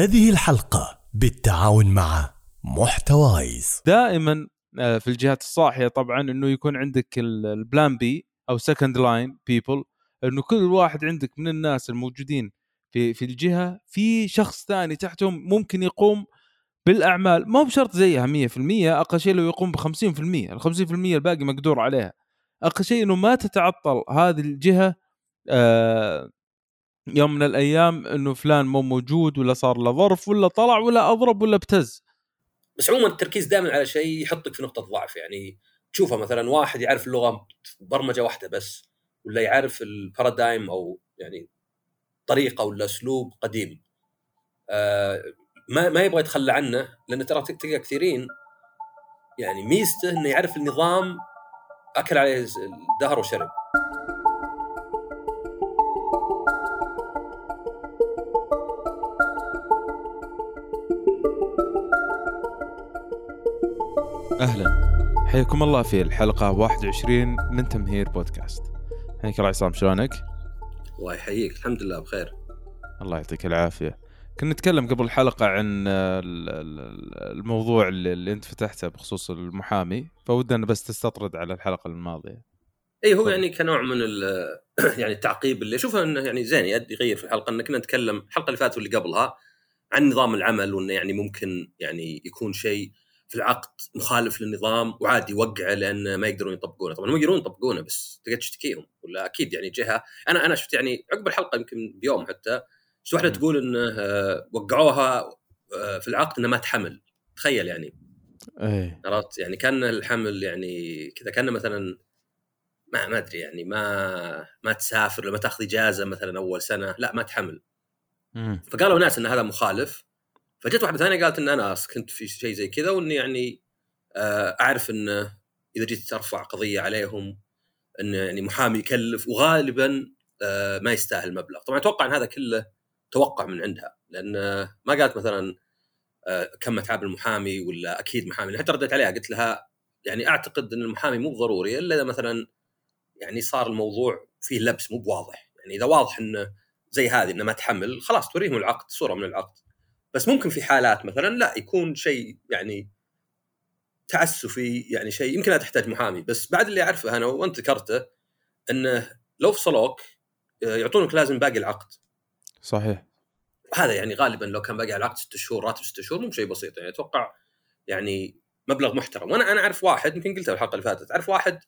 هذه الحلقة بالتعاون مع محتوايز. دائما آه، في الجهات الصاحية طبعا إنه يكون عندك ال- ال plan B أو second line people إنه كل واحد عندك من الناس الموجودين في في الجهة في شخص ثاني تحتهم ممكن يقوم بالأعمال. ما بشرط زيها 100% أقل شيء لو يقوم ب 50% ال 50% الباقي مقدور عليها. أقل شيء إنه ما تتعطل هذه الجهة آه يوم من الأيام إنه فلان مو موجود ولا صار له ظرف ولا طلع ولا أضرب ولا ابتز. بس عموما التركيز دائما على شيء يحطك في نقطة ضعف يعني تشوفها مثلا واحد يعرف اللغة برمجة واحدة بس ولا يعرف البارادايم أو يعني طريقة ولا أسلوب قديم. آه ما ما يبغى يتخلى عنه لأن ترى تلقى كثيرين يعني ميزته إنه يعرف النظام أكل عليه الدهر وشرب. أهلا. حياكم الله في الحلقة 21 من تمهير بودكاست. حياك الله عصام شلونك؟ الله يحييك الحمد لله بخير. الله يعطيك العافية. كنا نتكلم قبل الحلقة عن ال- ال- الموضوع اللي أنت فتحته بخصوص المحامي فودنا بس تستطرد على الحلقة الماضية. اي هو. يعني كنوع من يعني التعقيب اللي أشوفه إنه يعني زين يغير في الحلقة. إن كنا نتكلم الحلقة اللي فاتت واللي قبلها عن نظام العمل وإنه يعني ممكن يعني يكون شيء في العقد مخالف للنظام وعادي يوقعه لأن ما يقدرون يطبقونه، طبعا هم يقدرون يطبقونه بس تقدر تشتكيهم. ولا أكيد يعني جهة أنا أنا شفت يعني عقب الحلقة يمكن بيوم حتى شفت واحدة. تقول إنه آه، وقعوها آه، في العقد انها ما تحمل. تخيل يعني. إيه. عرفت؟ يعني كان الحمل يعني كذا كان مثلا ما ما أدري يعني ما ما تسافر لما تاخذ إجازة مثلا أول سنة لا ما تحمل. مم. فقالوا ناس إن هذا مخالف. فجت واحدة ثانية قالت إن أنا كنت في شيء زي كذا وإني يعني آه، أعرف إن إذا جيت ترفع قضية عليهم إن يعني محامي يكلف وغالبا آه، ما يستاهل المبلغ. طبعا أتوقع إن هذا كله توقع من عندها لأن ما قالت مثلا آه، كم متعب المحامي ولا أكيد محامي حتى رديت عليها قلت لها يعني أعتقد إن المحامي مو ضروري إلا إذا مثلا يعني صار الموضوع فيه لبس مو بواضح. يعني إذا واضح انه زي هذه انه ما تحمل خلاص توريهم العقد صورة من العقد. بس ممكن في حالات مثلا لا يكون شيء يعني تعسفي يعني شيء يمكن لا تحتاج محامي بس بعد اللي أعرفه أنا وأنت ذكرته إنه لو فصلوك آه، يعطونك لازم باقي العقد. صحيح. هذا يعني غالبا لو كان باقي على العقد ست شهور راتب ست شهور مو شيء بسيط يعني أتوقع يعني مبلغ محترم. وأنا أنا أعرف واحد يمكن قلتها الحلقة اللي فاتت أعرف واحد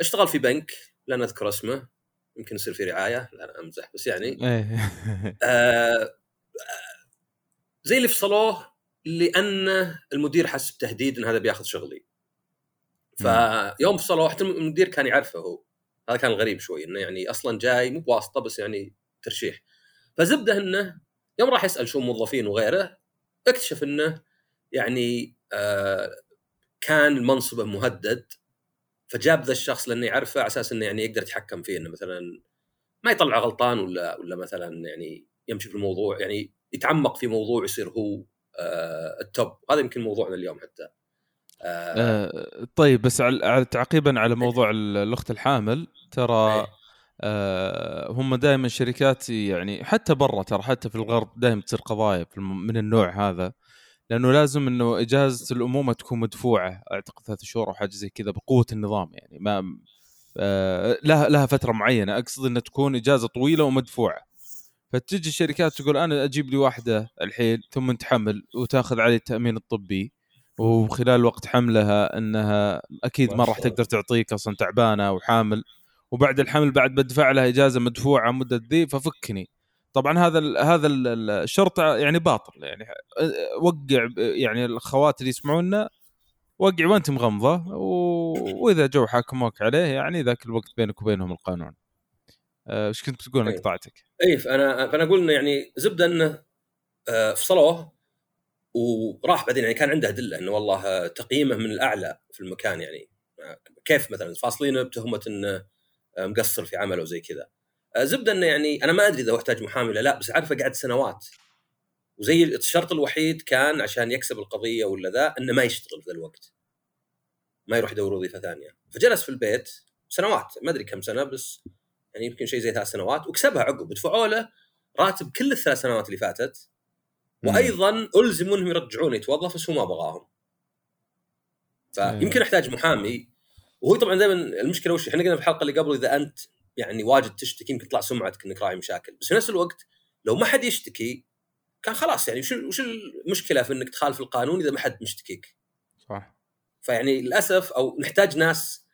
اشتغل في بنك لا نذكر اسمه يمكن يصير في رعاية لا أنا أمزح بس يعني آه آه، زي اللي فصلوه لأن المدير حس بتهديد إن هذا بياخذ شغلي. فيوم فصلوه حتى المدير كان يعرفه هو. هذا كان الغريب شوي إنه يعني أصلا جاي مو بواسطة بس يعني ترشيح. فزبدة إنه يوم راح يسأل شو موظفين وغيره اكتشف إنه يعني آه كان منصبه مهدد. فجاب ذا الشخص لأنه يعرفه على أساس إنه يعني يقدر يتحكم فيه إنه مثلا ما يطلع غلطان ولا ولا مثلا يعني يمشي في الموضوع. يعني يتعمق في موضوع يصير هو آه التوب. هذا يمكن موضوعنا اليوم حتى. آه آه، طيب بس على تعقيبا على موضوع ال- الأخت الحامل ترى إيه. آه، هم دائما شركات يعني حتى برا ترى حتى في الغرب دائما تصير قضايا من النوع هذا. لأنه لازم إنه إجازة الأمومة تكون مدفوعة أعتقد ثلاث شهور أو حاجة زي كذا بقوة النظام يعني. ما آه، لها لها فترة معينة. أقصد إنها تكون إجازة طويلة ومدفوعة. فتجي الشركات تقول أنا أجيب لي واحدة الحين ثم تحمل وتأخذ علي التأمين الطبي وخلال وقت حملها إنها أكيد ما راح. تقدر تعطيك أصلا تعبانة وحامل وبعد الحمل بعد بدفع لها إجازة مدفوعة مدة ذي ففكني طبعا هذا هذا ال- الشرط يعني باطل يعني وقع يعني الأخوات اللي يسمعونا وقع وأنت مغمضة. وإذا جو حاكموك عليه يعني ذاك الوقت بينك وبينهم القانون إيش كنت بتقول أنا أيوه. قطعتك؟ اي فأنا فانا أقول إنه يعني زبدة إنه آه، فصلوه وراح بعدين يعني كان عنده أدلة إنه والله آه، تقييمه من الأعلى في المكان يعني آه، كيف مثلا فاصلينه بتهمة إنه آه، مقصر في عمله وزي كذا. آه، زبدة إنه يعني أنا ما أدري إذا هو يحتاج محامي ولا لا بس عارفه قعد سنوات. وزي الشرط الوحيد كان عشان يكسب القضية ولا ذا إنه ما يشتغل في ذا الوقت. ما يروح يدور وظيفة ثانية. فجلس في البيت سنوات ما أدري كم سنة بس يعني يمكن شيء زي ثلاث سنوات وكسبها عقب ودفعوا له راتب كل الثلاث سنوات اللي فاتت. وأيضا ألزموا إنهم يرجعون يتوظف بس هو ما بغاهم. فيمكن أحتاج محامي. وهو طبعا دائما المشكلة وش إحنا قلنا في الحلقة اللي قبل إذا أنت يعني واجد تشتكي يمكن تطلع سمعتك إنك راعي مشاكل. بس في نفس الوقت لو ما حد يشتكي كان خلاص يعني وش وش المشكلة في إنك تخالف القانون إذا ما حد مشتكيك؟ صح. فيعني للأسف أو نحتاج ناس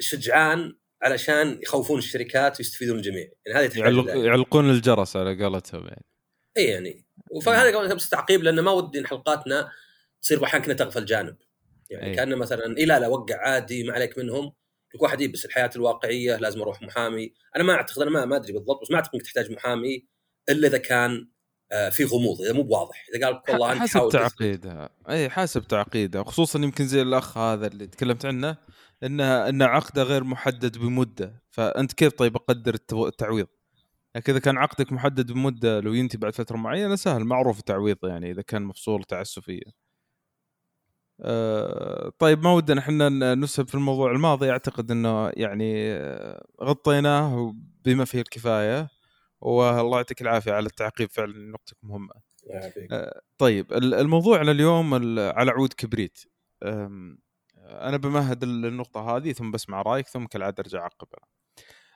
شجعان علشان يخوفون الشركات ويستفيدون الجميع. يعني هذه يعلق. يعلقون الجرس على قولتهم يعني. إي يعني. فهذا بس تعقيب لأن ما ودي إن حلقاتنا تصير أحيانا كنا تغفل جانب. يعني أي. كان مثلا إي لا لا وقع عادي ما عليك منهم. يقول واحد إيه بس الحياة الواقعية لازم أروح محامي. أنا ما أعتقد أنا ما, ما أدري بالضبط بس ما أعتقد إنك تحتاج محامي إلا إذا كان آه، في غموض إذا مو بواضح. إذا قال لك والله انت تثبت. تعقيدها. إي حسب تعقيدها. خصوصا يمكن زي الأخ هذا اللي تكلمت عنه. انه إن عقده غير محدد بمدة فأنت كيف طيب أقدر التعويض؟ لكن إذا كان عقدك محدد بمدة لو ينتهي بعد فترة معينة سهل معروف التعويض يعني إذا كان مفصول تعسفية. أه طيب ما ودنا إحنا نسهب في الموضوع الماضي أعتقد إنه يعني آه، غطيناه بما فيه الكفاية والله يعطيك العافية على التعقيب فعلا نقطتك مهمة. يعافيك. طيب ال- الموضوع اليوم ال- على عود كبريت أنا بمهد ال- النقطة هذه ثم بسمع رأيك ثم كالعادة أرجع أعقبها.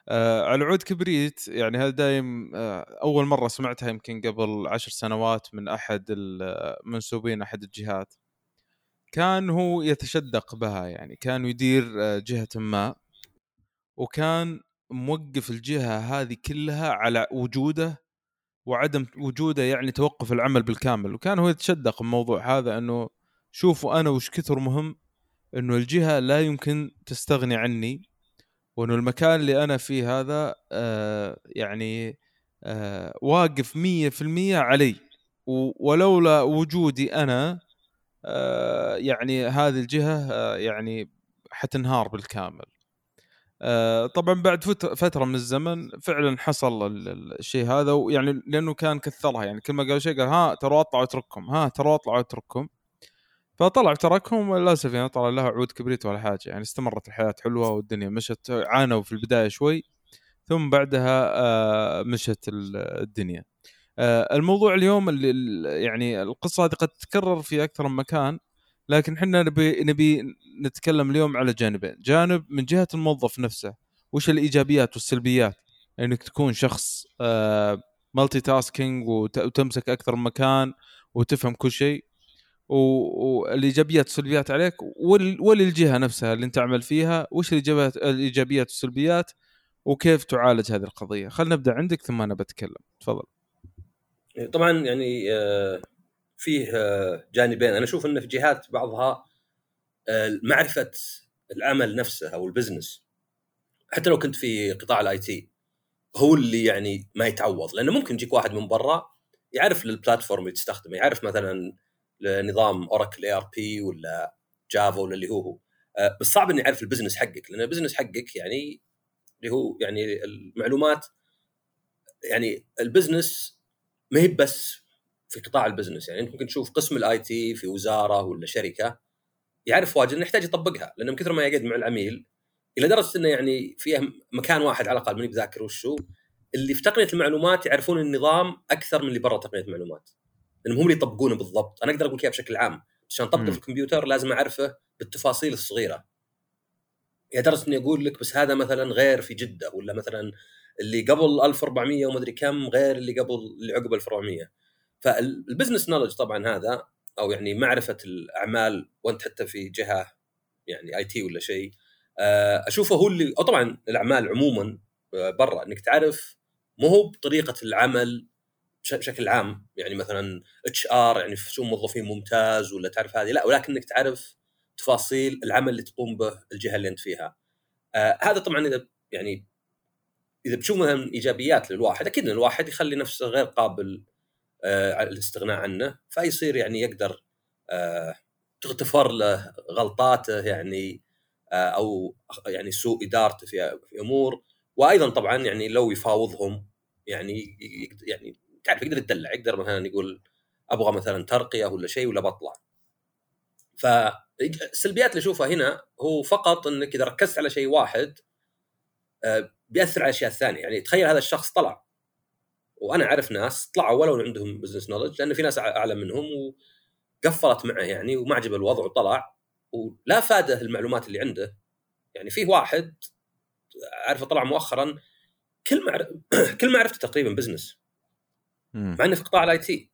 أه، على عود كبريت يعني هذا دايم أه، أول مرة سمعتها يمكن قبل عشر سنوات من أحد المنسوبين أحد الجهات. كان هو يتشدق بها يعني كان يدير أه، جهة ما وكان موقف الجهة هذه كلها على وجوده وعدم وجوده يعني توقف العمل بالكامل. وكان هو يتشدق الموضوع هذا أنه شوفوا أنا وش كثر مهم إنه الجهة لا يمكن تستغني عني وإنه المكان اللي أنا فيه هذا آه يعني آه واقف مية في المية علي. ولولا وجودي أنا آه يعني هذه الجهة يعني حتنهار بالكامل. طبعا بعد فت- فترة من الزمن فعلا حصل ال- ال- الشيء هذا ويعني لأنه كان كثرها. يعني كل ما قال شيء قال ها ترى أطلع واترككم ها ترى أطلع واترككم فطلع تركهم وللاسف يعني طلع لها عود كبريت ولا حاجة يعني استمرت الحياة حلوة والدنيا مشت عانوا في البداية شوي ثم بعدها آه، مشت ال- الدنيا. آه، الموضوع اليوم اللي ال- يعني القصة هذه قد تتكرر في أكثر من مكان لكن إحنا نبي نبي نتكلم اليوم على جانبين، جانب من جهة الموظف نفسه وش الإيجابيات والسلبيات؟ إنك تكون شخص مالتي تاسكينج وتمسك أكثر من مكان وتفهم كل شيء. والايجابيات والسلبيات عليك وللجهة نفسها اللي أنت تعمل فيها وش الايجابيات الإيجابيات والسلبيات وكيف تعالج هذه القضية. خلينا نبدأ عندك ثم أنا بتكلم. تفضل. طبعا يعني آه، فيه آه، جانبين. أنا أشوف إن في جهات بعضها آه، معرفة العمل نفسه أو ال business. حتى لو كنت في قطاع ال IT هو اللي يعني ما يتعوض. لأنه ممكن يجيك واحد من برا يعرف لل platform اللي تستخدمه يعرف مثلا نظام اوراكل ERP ولا جافا ولا اللي هو هو. آه، بس صعب انه يعرف ال business حقك لأن ال business حقك يعني اللي هو يعني المعلومات يعني ال business ما هي بس في قطاع ال business يعني أنت ممكن تشوف قسم ال IT في وزارة ولا شركة يعرف واجد إنه يحتاج يطبقها لأنه من كثر ما يقعد مع العميل إلى درجه إنه يعني فيها مكان واحد على الأقل ماني بذاكر وشو اللي في تقنية المعلومات يعرفون النظام أكثر من اللي برا تقنية المعلومات. لانهم هم اللي يطبقونه بالضبط. أنا أقدر أقول لك بشكل عام. بس عشان أطبقه. في الكمبيوتر لازم أعرفه بالتفاصيل الصغيرة. إلى درجه إني أقول لك بس هذا مثلا غير في جدة ولا مثلا اللي قبل 1400 ومدري كم غير اللي قبل اللي عقب 1400 فالبزنس نولج طبعا هذا أو يعني معرفة الأعمال وأنت حتى في جهة يعني IT ولا شيء آه، أشوفه هو اللي أو طبعا الأعمال عموما آه، برا. إنك تعرف مو هو بطريقة العمل بشكل عام يعني مثلا HR يعني شو موظفين ممتاز ولا تعرف هذه لا ولكنك تعرف تفاصيل العمل اللي تقوم به الجهة اللي أنت فيها. آه هذا طبعا إذا يعني إذا بتشوف مثلا إيجابيات للواحد أكيد الواحد يخلي نفسه غير قابل آه الاستغناء عنه فيصير يعني يقدر آه تغتفر له غلطاته يعني آه أو يعني سوء إدارته في في أمور وأيضا طبعا يعني لو يفاوضهم يعني يعني تعرف يقدر يتدلع؟ يقدر مثلا يقول أبغى مثلا ترقية ولا شيء ولا بطلع. فالسلبيات اللي أشوفها هنا هو فقط إنك إذا ركزت على شيء واحد آه، بيأثر على الاشياء الثانية يعني تخيل هذا الشخص طلع. وأنا أعرف ناس طلعوا ولو عندهم business knowledge لأن في ناس اعلى منهم وقفلت معه يعني وما عجب الوضع وطلع. ولا فاده المعلومات اللي عنده. يعني فيه واحد أعرفه طلع مؤخرا كل معر... كل معرفته تقريبا business. مع إنه في قطاع ال IT.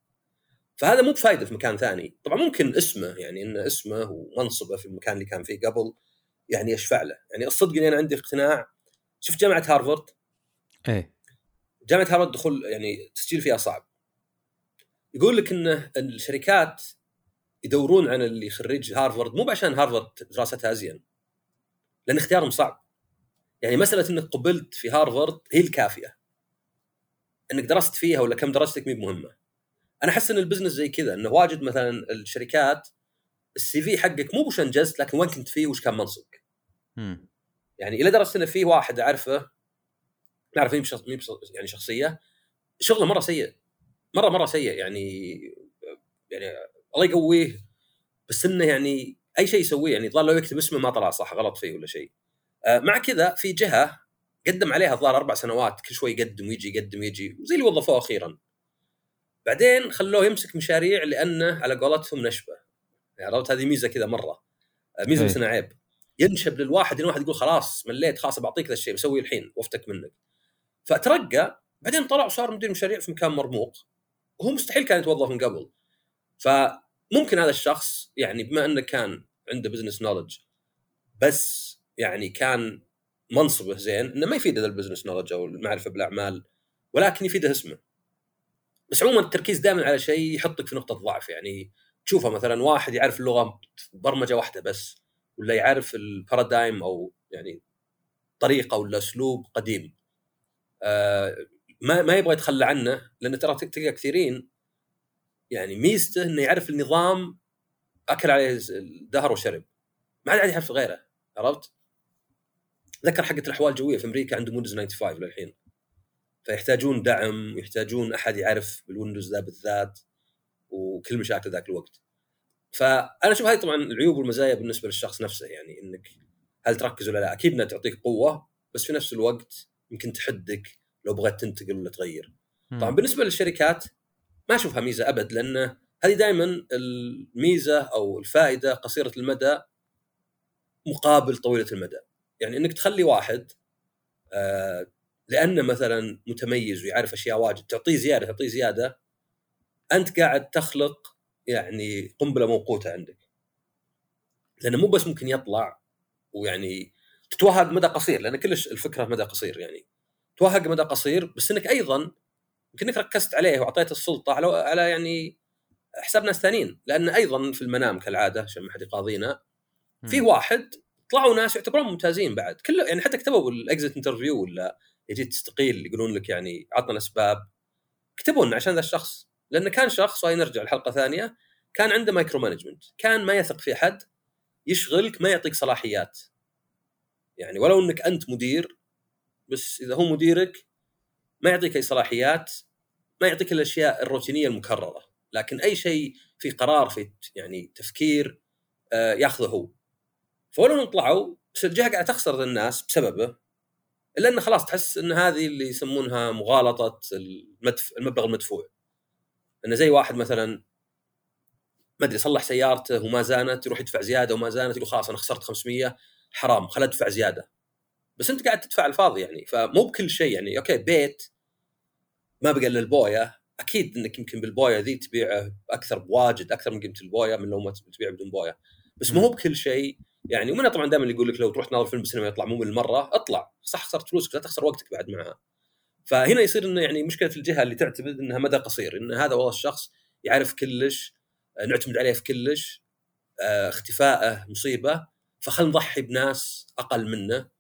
فهذا مو بفائده في مكان ثاني. طبعا ممكن اسمه يعني إن اسمه ومنصبه في المكان اللي كان فيه قبل يعني يشفع له. يعني الصدق إني أنا عندي اقتناع. شفت جامعة هارفارد. إيه. جامعة هارفارد دخول يعني تسجيل فيها صعب. يقول لك ان الشركات يدورون عن اللي خريج هارفارد مو عشان هارفارد دراستها أزين. لأن اختيارهم صعب. يعني مسألة إنك قبلت في هارفارد هي الكافية. إنك درست فيها ولا كم درجتك مي مهمه أنا أحس إن ال business زي كذا إنه واجد مثلا الشركات ال CV حقك مو وش أنجزت لكن وين كنت فيه وش كان منصبك. يعني إلى درجة إن في واحد أعرفه نعرف مين بشخص مين بشخص يعني شخصية شغله مرة سيء مرة مرة سيء يعني يعني الله يقويه بس إنه يعني أي شيء يسويه يعني ظل لو يكتب اسمه ما طلع صح غلط فيه ولا شيء. آه، مع كذا في جهة قدم عليها الظاهر أربع سنوات كل شوي يقدم ويجي يقدم ويجي زي اللي وظفوه أخيرا. بعدين خلوه يمسك مشاريع لأنه على قولتهم نشبة. يعني عرفت؟ هذه ميزة كذا مرة. آه، ميزة إيه. بس عيب. ينشب للواحد إن الواحد يقول خلاص مليت خلاص بعطيك ذا الشيء بسوي الحين وأفتك منك. فترقى بعدين طلع وصار مدير مشاريع في مكان مرموق وهو مستحيل كان يتوظف من قبل. فممكن هذا الشخص يعني بما إنه كان عنده business knowledge بس يعني كان منصبه زين إنه ما يفيده ال business knowledge أو المعرفة بالأعمال ولكن يفيده اسمه. بس عموما التركيز دائما على شيء يحطك في نقطة ضعف يعني تشوفه مثلا واحد يعرف اللغة برمجة واحدة بس ولا يعرف البارادايم أو يعني طريقة ولا أسلوب قديم. آه ما ما يبغى يتخلى عنه لأن ترى تلقى كثيرين يعني ميزته إنه يعرف النظام أكل عليه الدهر وشرب. ما عاد يعرف غيره عرفت؟ ذكر حقه الأحوال الجوية في أمريكا عندهم ويندوز 95 للحين. فيحتاجون دعم ويحتاجون أحد يعرف بال Windows ذا بالذات وكل مشاكل ذاك الوقت. فأنا أشوف هذه طبعا العيوب والمزايا بالنسبة للشخص نفسه يعني إنك هل تركز ولا لا؟ أكيد إنها تعطيك قوة بس في نفس الوقت يمكن تحدك لو بغيت تنتقل ولا تغير. طبعا بالنسبة للشركات ما أشوفها ميزة أبد لأن هذه دائما الميزة أو الفائدة قصيرة المدى مقابل طويلة المدى. يعني إنك تخلي واحد آه لأنه مثلا متميز ويعرف أشياء واجد تعطيه زيادة تعطيه زيادة أنت قاعد تخلق يعني قنبلة موقوتة عندك. لأنه مو بس ممكن يطلع ويعني تتوهق مدى قصير لأن كلش الفكرة مدى قصير يعني. توهق مدى قصير بس إنك أيضا يمكن إنك ركزت عليه وأعطيته السلطة على على يعني حساب ناس ثانيين. لأن أيضا في المنام كالعادة عشان ما حد يقاضينا في واحد طلعوا ناس يعتبرون ممتازين بعد. كله يعني حتى كتبوا بال exit interview ولا يجي تستقيل يقولون لك يعني عطنا الأسباب. كتبوا لنا عشان ذا الشخص. لأنه كان شخص وهي نرجع لحلقة ثانية كان عنده micromanagement كان ما يثق في حد يشغلك ما يعطيك صلاحيات. يعني ولو إنك أنت مدير بس إذا هو مديرك ما يعطيك أي صلاحيات ما يعطيك الأشياء الروتينية المكررة. لكن أي شيء في قرار في يعني تفكير آه ياخذه هو. فلو طلعوا بس الجهة قاعدة تخسر الناس بسببه إلا إنه خلاص تحس إن هذه اللي يسمونها مغالطة المدف... المبلغ المدفوع. إنه زي واحد مثلا ما أدري صلح سيارته وما زانت يروح يدفع زيادة وما زانت يقول خلاص أنا خسرت 500 حرام خل أدفع زيادة. بس أنت قاعد تدفع الفاضي يعني فمو بكل شيء يعني okay بيت ما بقى إلا البوية. أكيد إنك يمكن بالبوية ذي تبيعه أكثر بواجد أكثر من قيمة البوية من لو ما تبيع بدون بوية. بس مو بكل شيء يعني ومنها طبعا دائما يقول لك لو تروح تناظر فيلم بالسينما يطلع مو من المره اطلع صح خسرت فلوسك لا تخسر وقتك بعد معها فهنا يصير إنه يعني مشكلة الجهة اللي تعتمد إنها مدى قصير إن هذا والله الشخص يعرف كلش نعتمد عليه في كلش اختفائه مصيبة فخل نضحي بناس أقل منه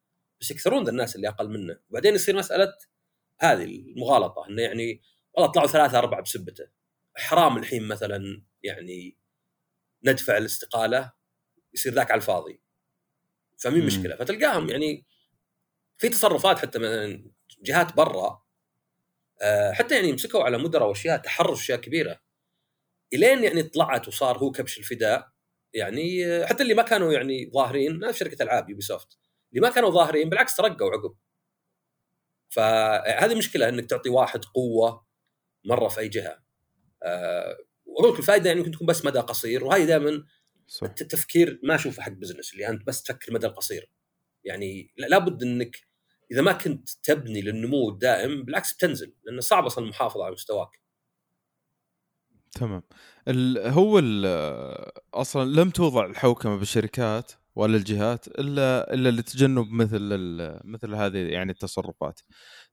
بس يكثرون ذا الناس اللي أقل منه. وبعدين يصير مسألة هذه المغالطة إنه يعني والله طلعوا ثلاثة أربعة بسبته. حرام الحين مثلا يعني ندفع الاستقالة يصير ذاك على الفاضي. فمين مشكلة. فتلقاهم يعني في تصرفات حتى مثلا جهات برا حتى يعني مسكوا على مدراء وأشياء تحرش أشياء كبيرة. إلين يعني طلعت وصار هو كبش الفداء يعني حتى اللي ما كانوا يعني ظاهرين في شركة ألعاب Ubisoft اللي ما كانوا ظاهرين بالعكس ترقوا عقب. فهذه مشكلة إنك تعطي واحد قوة مرة في أي جهة. آه واقول لك الفائده يعني ممكن تكون بس مدى قصير وهذه دائما صح. التفكير ما أشوفه حق business اللي أنت بس تفكر المدى القصير. يعني لا- لابد إنك إذا ما كنت تبني للنمو الدائم بالعكس بتنزل لأنه صعب أصلا المحافظة على مستواك. تمام. ال هو ال أصلا لم توضع الحوكمة بالشركات ولا الجهات الا إلا لتجنب مثل مثل هذه يعني التصرفات.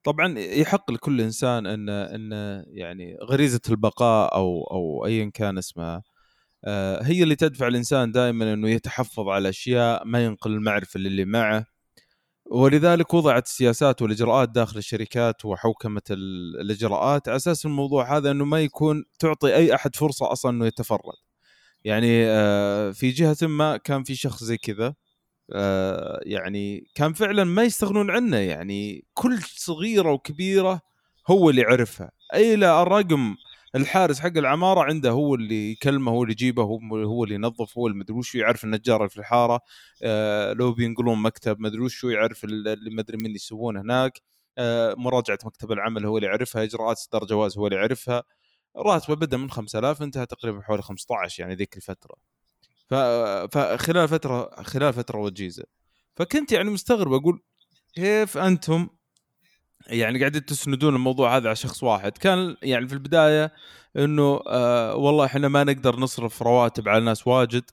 طبعا يحق لكل إنسان ان أن يعني غريزة البقاء أو أو ايا كان اسمها هي اللي تدفع الإنسان دائما إنه يتحفظ على أشياء ما ينقل المعرفة للي معه. ولذلك وضعت السياسات والإجراءات داخل الشركات وحوكمة ال- الإجراءات على أساس الموضوع هذا إنه ما يكون تعطي أي أحد فرصة أصلا إنه يتفرد. يعني آه، في جهة ما كان في شخص زي كذا آه، يعني كان فعلا ما يستغنون عنه. يعني كل صغيرة وكبيرة هو اللي يعرفها اي لا الرقم الحارس حق العمارة عنده هو اللي يكلمه هو اللي يجيبه هو اللي ينظف هو اللي مدري وش يعرف النجار اللي في الحارة آه، لو بينقلون مكتب مدري وش يعرف اللي مدري من يسوون هناك آه، مراجعة مكتب العمل هو اللي يعرفها إجراءات إصدار جواز هو اللي يعرفها راتبه بدأ من 5000 انتهى تقريبا حوالي 15 يعني ذيك الفترة. فخلال فترة خلال فترة وجيزة فكنت يعني مستغرب أقول كيف أنتم يعني قاعدين تسندون الموضوع هذا على شخص واحد كان يعني في البداية إنه آه والله إحنا ما نقدر نصرف رواتب على ناس واجد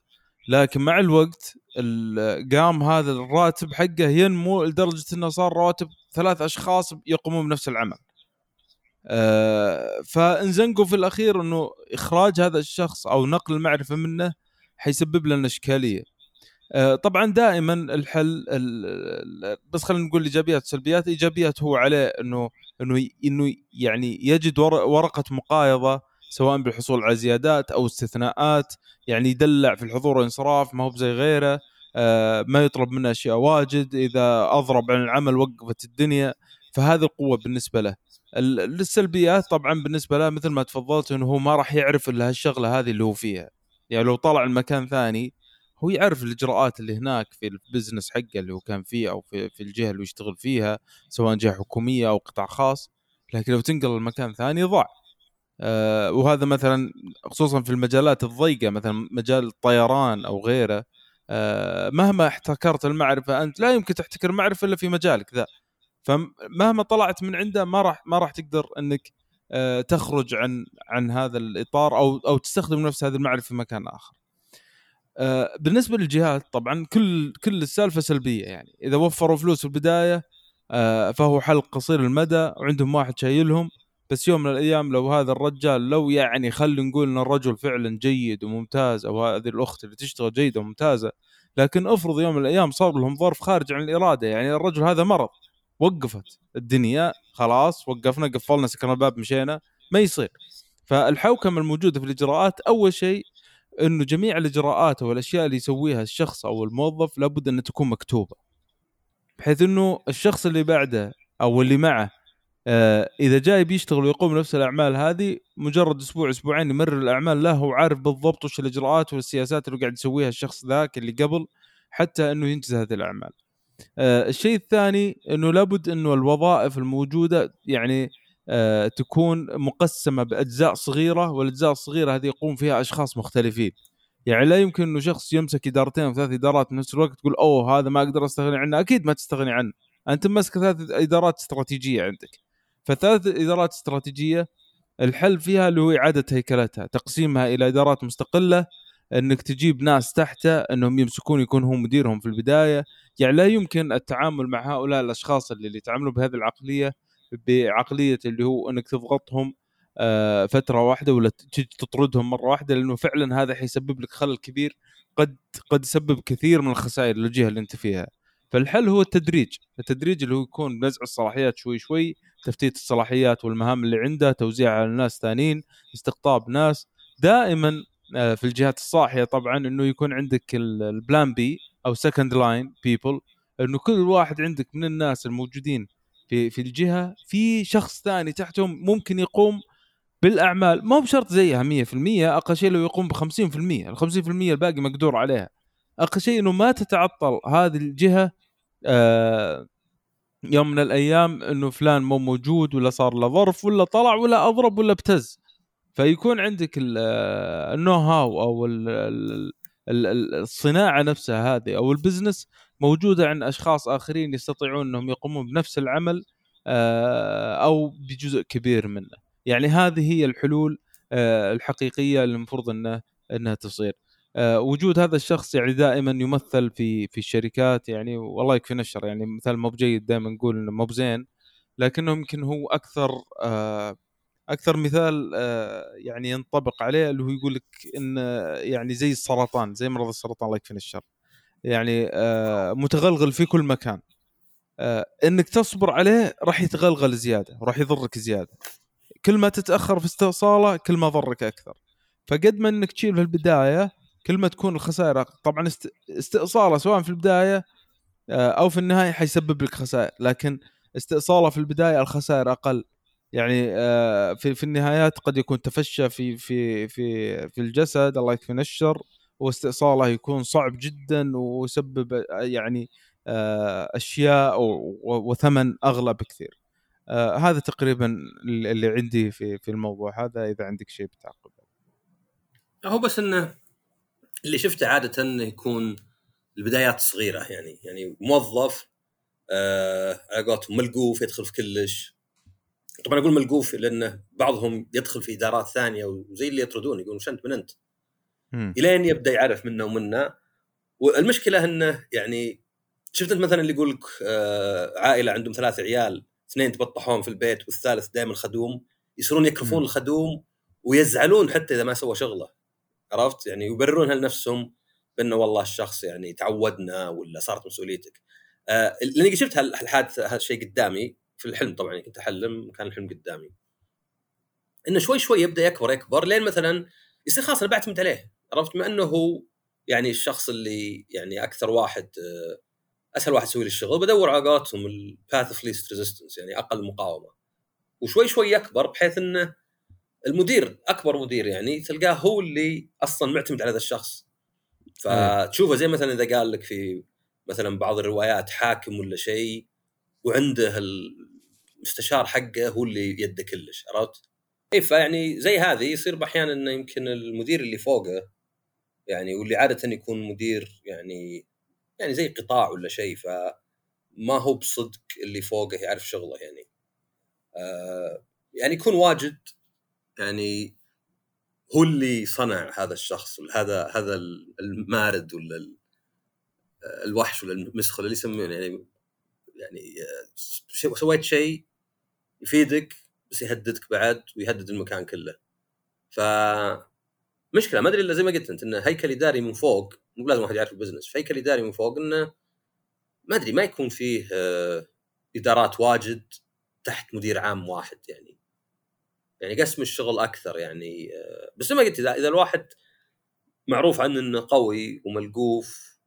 لكن مع الوقت ال- قام هذا الراتب حقه ينمو لدرجة إنه صار رواتب ثلاث أشخاص يقومون بنفس العمل. آه فانزنقوا في الأخير إنه إخراج هذا الشخص أو نقل المعرفة منه حيسبب لنا إشكالية. آه، طبعا دائما الحل ال- ال- بس خلينا نقول ايجابيات وسلبيات ايجابيات هو عليه انه إنه إنه يعني يجد ور- ورقة مقايضة سواء بالحصول على زيادات أو استثناءات يعني يدلع في الحضور والانصراف ما هو بزي غيره. آه، ما يطلب منه أشياء واجد. إذا أضرب عن العمل وقفت الدنيا فهذه القوة بالنسبة له. ال- السلبيات طبعا بالنسبة له مثل ما تفضلت إنه هو ما راح يعرف إلا هالشغلة هذه اللي هو فيها. يعني لو طلع المكان ثاني هو يعرف الإجراءات اللي هناك في ال business حقه اللي هو كان فيه أو في, في الجهة اللي يشتغل فيها سواء جهة حكومية أو قطاع خاص. لكن لو تنقل لمكان ثاني ضاع آه وهذا مثلا خصوصا في المجالات الضيقة مثلا مجال الطيران أو غيره. آه مهما احتكرت المعرفة أنت لا يمكن تحتكر معرفه إلا في مجالك ذا. فمهما طلعت من عنده ما راح ما راح تقدر إنك آه تخرج عن عن هذا الإطار أو أو تستخدم نفس هذه المعرفة في مكان آخر. آه، بالنسبة للجهات طبعا كل كل السالفة سلبية يعني. إذا وفروا فلوس في البداية آه، فهو حل قصير المدى وعندهم واحد شايلهم. بس يوم من الأيام لو هذا الرجال لو يعني خلينا نقول إن الرجل فعلا جيد وممتاز أو هذه الأخت اللي تشتغل جيدة وممتازة لكن افرض يوم من الأيام صار لهم ظرف خارج عن الإرادة يعني الرجل هذا مرض وقفت الدنيا خلاص وقفنا قفلنا سكرنا الباب مشينا ما يصير. فالحوكمة الموجودة في الإجراءات أول شيء إنه جميع الإجراءات والاشياء اللي يسويها الشخص أو الموظف لابد أن تكون مكتوبة بحيث إنه الشخص اللي بعده أو اللي معه آه إذا جاي بيشتغل ويقوم نفس الأعمال هذه مجرد أسبوع أسبوعين يمرر الأعمال له وعارف بالضبط وش الإجراءات والسياسات اللي قاعد يسويها الشخص ذاك اللي قبل حتى إنه ينجز هذه الأعمال. آه الشيء الثاني إنه لابد إنه الوظائف الموجودة يعني تكون مقسمة بأجزاء صغيرة والأجزاء الصغيرة هذه يقوم فيها أشخاص مختلفين. يعني لا يمكن إنه شخص يمسك إدارتين وثلاث إدارات نفس الوقت تقول أوه هذا ما أقدر أستغني عنه، أكيد ما تستغني عنه. أنت ماسك ثلاث إدارات استراتيجية عندك. فثلاث إدارات استراتيجية الحل فيها اللي هو إعادة هيكلتها، تقسيمها إلى إدارات مستقلة إنك تجيب ناس تحته إنهم يمسكون يكون هو مديرهم في البداية، يعني لا يمكن التعامل مع هؤلاء الأشخاص اللي, اللي يتعاملوا بهذه العقلية بعقلية اللي هو إنك تضغطهم آه، فترة واحدة ولا تطردهم مرة واحدة لأنه فعلا هذا حيسبب لك خلل كبير قد قد يسبب كثير من الخسائر للجهة اللي أنت فيها. فالحل هو التدريج، التدريج اللي هو يكون نزع الصلاحيات شوي شوي، تفتيت الصلاحيات والمهام اللي عنده، توزيعها على الناس ثانيين، استقطاب ناس، دائما آه، في الجهات الصاحية طبعا إنه يكون عندك ال- ال plan B أو second line people إنه كل واحد عندك من الناس الموجودين في في الجهة في شخص ثاني تحتهم ممكن يقوم بالأعمال. ما هو بشرط زيها 100% أقل شيء لو يقوم ب 50% ال 50% الباقي مقدور عليها. أقل شيء إنه ما تتعطل هذه الجهة آه يوم من الأيام إنه فلان مو موجود ولا صار له ظرف ولا طلع ولا أضرب ولا ابتز. فيكون عندك ال- ال know-how أو ال- ال- ال- ال- الصناعة نفسها هذه أو ال business موجودة عند أشخاص آخرين يستطيعون أنهم يقومون بنفس العمل آه، أو بجزء كبير منه. يعني هذه هي الحلول آه، الحقيقية اللي المفروض إنه إنها تصير. آه، وجود هذا الشخص يعني دائما يمثل في في الشركات يعني والله يكفي نشر يعني مثال مو بجيد دائما نقول إنه مو بزين لكنه يمكن هو أكثر آه، أكثر مثال آه، يعني ينطبق عليه اللي هو يقول لك إن آه، يعني زي السرطان زي مرض السرطان الله يكفينا الشر. يعني آه، متغلغل في كل مكان. إنك تصبر عليه راح يتغلغل زيادة وراح يضرك زيادة. كل ما تتأخر في استئصاله كل ما ضرك أكثر. فقد ما إنك تشيل في البداية كل ما تكون الخسائر. طبعا است- استئصاله سواء في البداية أو في النهاية حيسبب لك خسائر. لكن استئصاله في البداية الخسائر أقل. يعني آه، في في النهايات قد يكون تفشى في في في في الجسد الله يكفينا الشر واستئصاله يكون صعب جدا ويسبب آه، يعني آه، أشياء وثمن أغلى بكثير. آه، هذا تقريبا اللي عندي في في الموضوع هذا إذا عندك شيء بتعقب. هو بس إنه اللي شفته عادة انه يكون البدايات صغيرة يعني يعني موظف آه على قولتهم ملقوف يدخل في كلش طبعا أقول ملقوف لأنه بعضهم يدخل في إدارات ثانية وزي اللي يطردون يقولون وش انت من أنت؟ إلين يبدأ يعرف منا ومنا والمشكلة إنه يعني شفت أنت مثلا اللي يقول لك آه عائلة عندهم ثلاث عيال اثنين تبطحون في البيت والثالث دائما خدوم يصيرون يكرفون مم. الخدوم ويزعلون حتى إذا ما سوى شغله. عرفت؟ يعني يبررونها لنفسهم بأنه والله الشخص يعني تعودنا ولا صارت مسؤوليتك. آه لأني شفت هال- هالحادثة هالشيء قدامي في الحلم طبعا كنت أحلم كان الحلم قدامي. إنه شوي شوي يبدأ يكبر يكبر لين مثلا يصير خلاص أنا بعتمد عليه عرفت؟ مع إنه هو يعني الشخص اللي يعني أكثر واحد آه، أسهل واحد يسوي لي الشغل بدور على قولتهم ال path of least resistance يعني أقل مقاومة. وشوي شوي يكبر بحيث إنه المدير أكبر مدير يعني تلقاه هو اللي أصلا معتمد على هذا الشخص. فتشوفه زي مثلا إذا قال لك في مثلا بعض الروايات حاكم ولا شيء وعنده المستشار حقه هو اللي يده كلش عرفت؟ اي فيعني زي هذه يصير باحيانا إنه يمكن المدير اللي فوقه يعني واللي عادة يكون مدير يعني يعني زي قطاع ولا شيء فما هو بصدق اللي فوقه يعرف شغله يعني آه يعني يكون واجد يعني هو اللي صنع هذا الشخص ولا هذا هذا المارد ولا ال- الوحش ولا المسخر اللي يسمونه يعني يعني آه، سويت شيء يفيدك بس يهددك بعد ويهدد المكان كله. ف مشكلة ما أدري إلا زي ما قلت أنت انه هيكل إداري من فوق مو لازم واحد يعرف ال business هيكل إداري من فوق إنه ما أدري ما يكون فيه آه، إدارات واجد تحت مدير عام واحد يعني. يعني قسم الشغل أكثر يعني آه، بس زي ما قلت إذا إذا الواحد معروف عنه إنه قوي وملقوف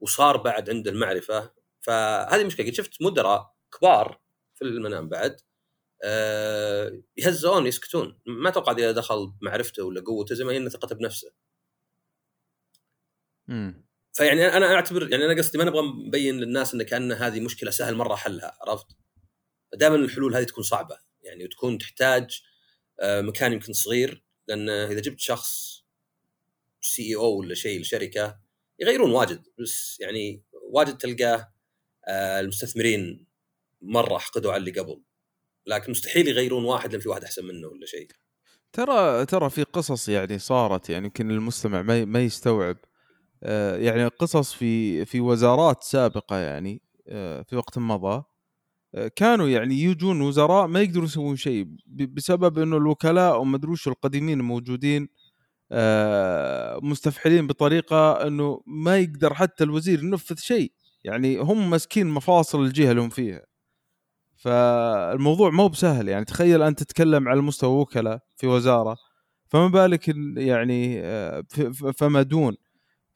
وصار بعد عنده المعرفة فهذه مشكلة. قد شفت مدراء كبار في المنام بعد يهزئون يسكتون. ما أتوقع إذا دخل معرفته ولا قوته زي ما هي ثقته بنفسه. مم. فيعني أنا أعتبر يعني أنا قصدي ما نبغى نبين للناس ان كأن هذه مشكلة سهل مرة حلها عرفت؟ دائما الحلول هذه تكون صعبة. يعني وتكون تحتاج آه، مكان يمكن صغير لأن إذا جبت شخص سي أو ولا شيء لشركة يغيرون واجد. بس يعني واجد تلقاه آه، المستثمرين مرة حقدوا على اللي قبل. لكن مستحيل يغيرون واحد لأن في واحد أحسن منه ولا شيء. ترى ترى في قصص يعني صارت يعني يمكن المستمع ما ما يستوعب. آه، يعني قصص في في وزارات سابقة يعني آه، في وقت مضى آه، كانوا يعني يجون وزراء ما يقدروا يسوون شيء بسبب إنه الوكلاء وما أدري القديمين الموجودين مستفحلين بطريقة إنه ما يقدر حتى الوزير ينفذ شيء. يعني هم ماسكين مفاصل الجهة اللي هم فيها. فالموضوع مو بسهل. يعني تخيل أنت تتكلم على مستوى وكلاء في وزارة فما بالك ال- يعني آه، فما دون.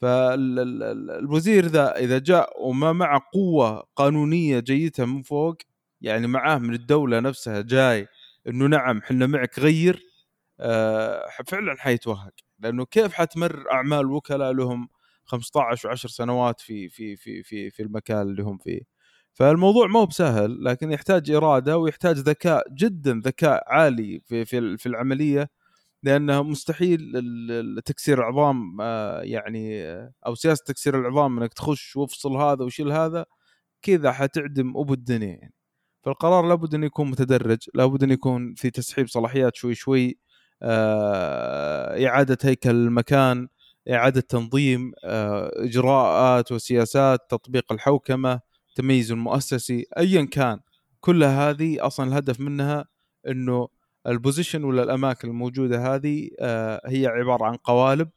فالوزير ذا إذا جاء وما معه قوة قانونية جيدة من فوق يعني معاه من الدولة نفسها جاي إنه نعم إحنا معك غير آه، فعلا حيتوهق لأنه كيف حتمر أعمال وكلاء لهم 15 و10 سنوات في في في في في المكان اللي هم فيه؟ فالموضوع مو بسهل لكن يحتاج إرادة ويحتاج ذكاء جدا ذكاء عالي في في في العملية لأنه مستحيل تكسير العظام آه، يعني آه، أو سياسة تكسير العظام إنك تخش وافصل هذا وشيل هذا كذا حتعدم أبو الدنيا. يعني فالقرار لابد انه يكون متدرج لابد انه يكون في تسحيب صلاحيات شوي شوي آه، إعادة هيكل المكان إعادة تنظيم إجراءات وسياسات تطبيق الحوكمة تمييز المؤسسي ايا كان كل هذه أصلا الهدف منها إنه ال position ولا الأماكن الموجودة هذه آه، هي عبارة عن قوالب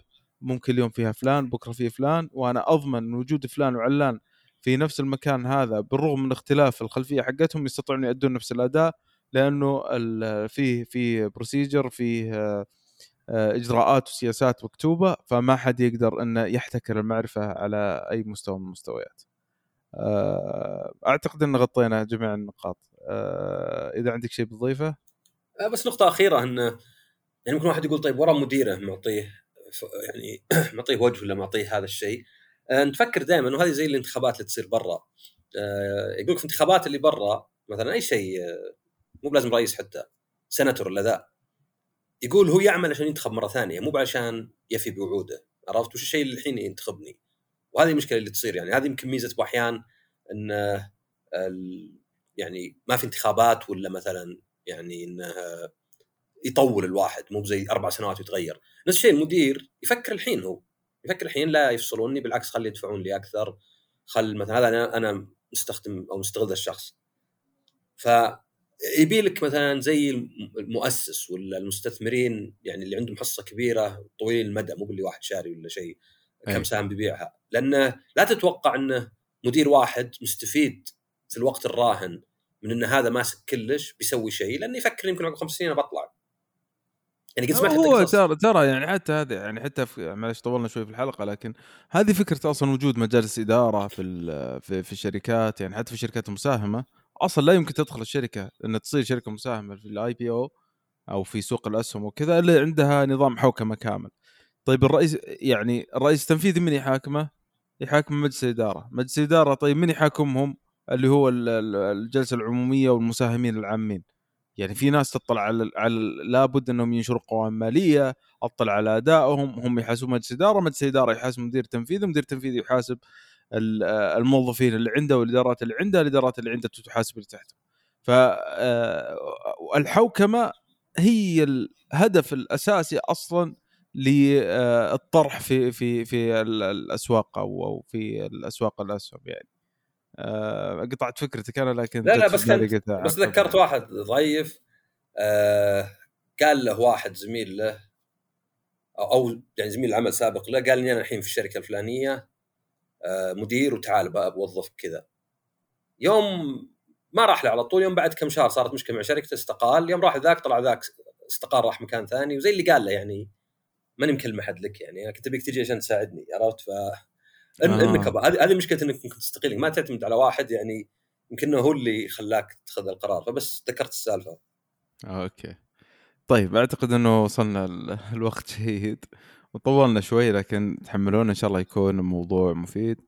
ممكن اليوم فيها فلان بكرة فيه فلان وأنا أضمن وجود فلان وعلان في نفس المكان هذا بالرغم من اختلاف الخلفية حقتهم يستطيعون يؤدون نفس الأداء لأنه فيه فيه procedure فيه آه، آه، إجراءات وسياسات مكتوبة فما حد يقدر إنه يحتكر المعرفة على أي مستوى من المستويات. آه، أعتقد إن غطينا جميع النقاط. آه، إذا عندك شيء بتضيفه؟ آه، بس نقطة أخيرة أن يعني ممكن واحد يقول طيب ورا مديره معطيه يعني معطيه وجه ولا معطيه هذا الشيء؟ نفكر دائما انه هذه زي الانتخابات اللي تصير برا. يقول لك في الانتخابات اللي برا مثلا أي شيء مو بلازم رئيس حتى سنتور ولا ذا. يقول هو يعمل عشان ينتخب مرة ثانية مو عشان يفي بوعوده. عرفت؟ وش الشيء اللي الحين ينتخبني؟ وهذه المشكلة اللي تصير يعني. هذه يمكن ميزة باحيان إن آه، يعني ما في انتخابات ولا مثلا يعني انه آه، يطول الواحد مو زي أربع سنوات ويتغير نفس الشيء المدير يفكر الحين هو. يفكر الحين لا يفصلوني بالعكس خلي يدفعون لي أكثر. خل مثلا هذا أنا أنا مستخدم أو مستغل الشخص. ف يبي لك مثلا زي الم- المؤسس ولا المستثمرين يعني اللي عندهم حصة كبيرة طويل المدى مو باللي واحد شاري ولا شيء. كم أي. سهم بيبيعها لأنه لا تتوقع انه مدير واحد مستفيد في الوقت الراهن من أن هذا ماسك كلش بيسوي شيء لأنه يفكر يمكن عقب خمس سنين بطلع يعني قد سمعت هو. ترى ترى يعني حتى هذه يعني حتى في معلش طولنا شوي في الحلقة لكن هذه فكرة أصلا وجود مجالس إدارة في في, في الشركات يعني حتى في الشركات المساهمة أصلا لا يمكن تدخل الشركة إن تصير شركة مساهمة في ال IPO أو في سوق الأسهم وكذا إلا عندها نظام حوكمة كامل. طيب الرئيس يعني الرئيس التنفيذي من يحاكمه؟ يحاكم مجلس الإدارة، مجلس الإدارة طيب من يحاكمهم؟ اللي هو ال- ال- الجلسة العمومية والمساهمين العامين. يعني في ناس تطلع على على لابد إنهم ينشروا قوائم مالية، أطلع على أدائهم، هم يحاسبون مجلس اداره، مجلس الإدارة يحاسب مدير تنفيذي، مدير تنفيذي يحاسب ال- آه، الموظفين اللي عنده والإدارات اللي عنده، الإدارات اللي عنده تحاسب اللي تحته. فالحوكمه هي الهدف الأساسي أصلا للطرح في في في ال- الأسواق أو في الأسواق الأسهم يعني. آه، قطعت فكرتك أنا لكن لا لا بس كنت. بس ذكرت واحد ضيف آه قال له واحد زميل له أو يعني زميل عمل سابق له قال لي أنا الحين في الشركة الفلانية آه مدير وتعال بقى بوظفك كذا يوم ما راح له على طول يوم بعد كم شهر صارت مشكلة مع شركته استقال يوم راح ذاك طلع ذاك استقال راح مكان ثاني وزي اللي قال له يعني ماني مكلمه حد لك يعني. أنا كنت أبيك تجي عشان تساعدني عرفت؟ ف إن آه. إنك هذه هذه مشكلة إنك ممكن تستقيل. ما تعتمد على واحد يعني يمكن هو اللي خلاك تتخذ القرار. فبس ذكرت السالفة. أوكي. طيب أعتقد إنه وصلنا ال- الوقت جيد. وطولنا شوي لكن تحملونا إن شاء الله يكون موضوع مفيد.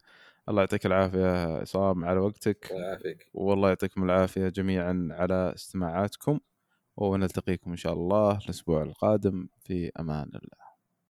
الله يعطيك العافية عصام على وقتك. الله يعافيك. والله يعطيكم العافية جميعا على استماعاتكم. ونلتقيكم إن شاء الله الأسبوع القادم. في أمان الله.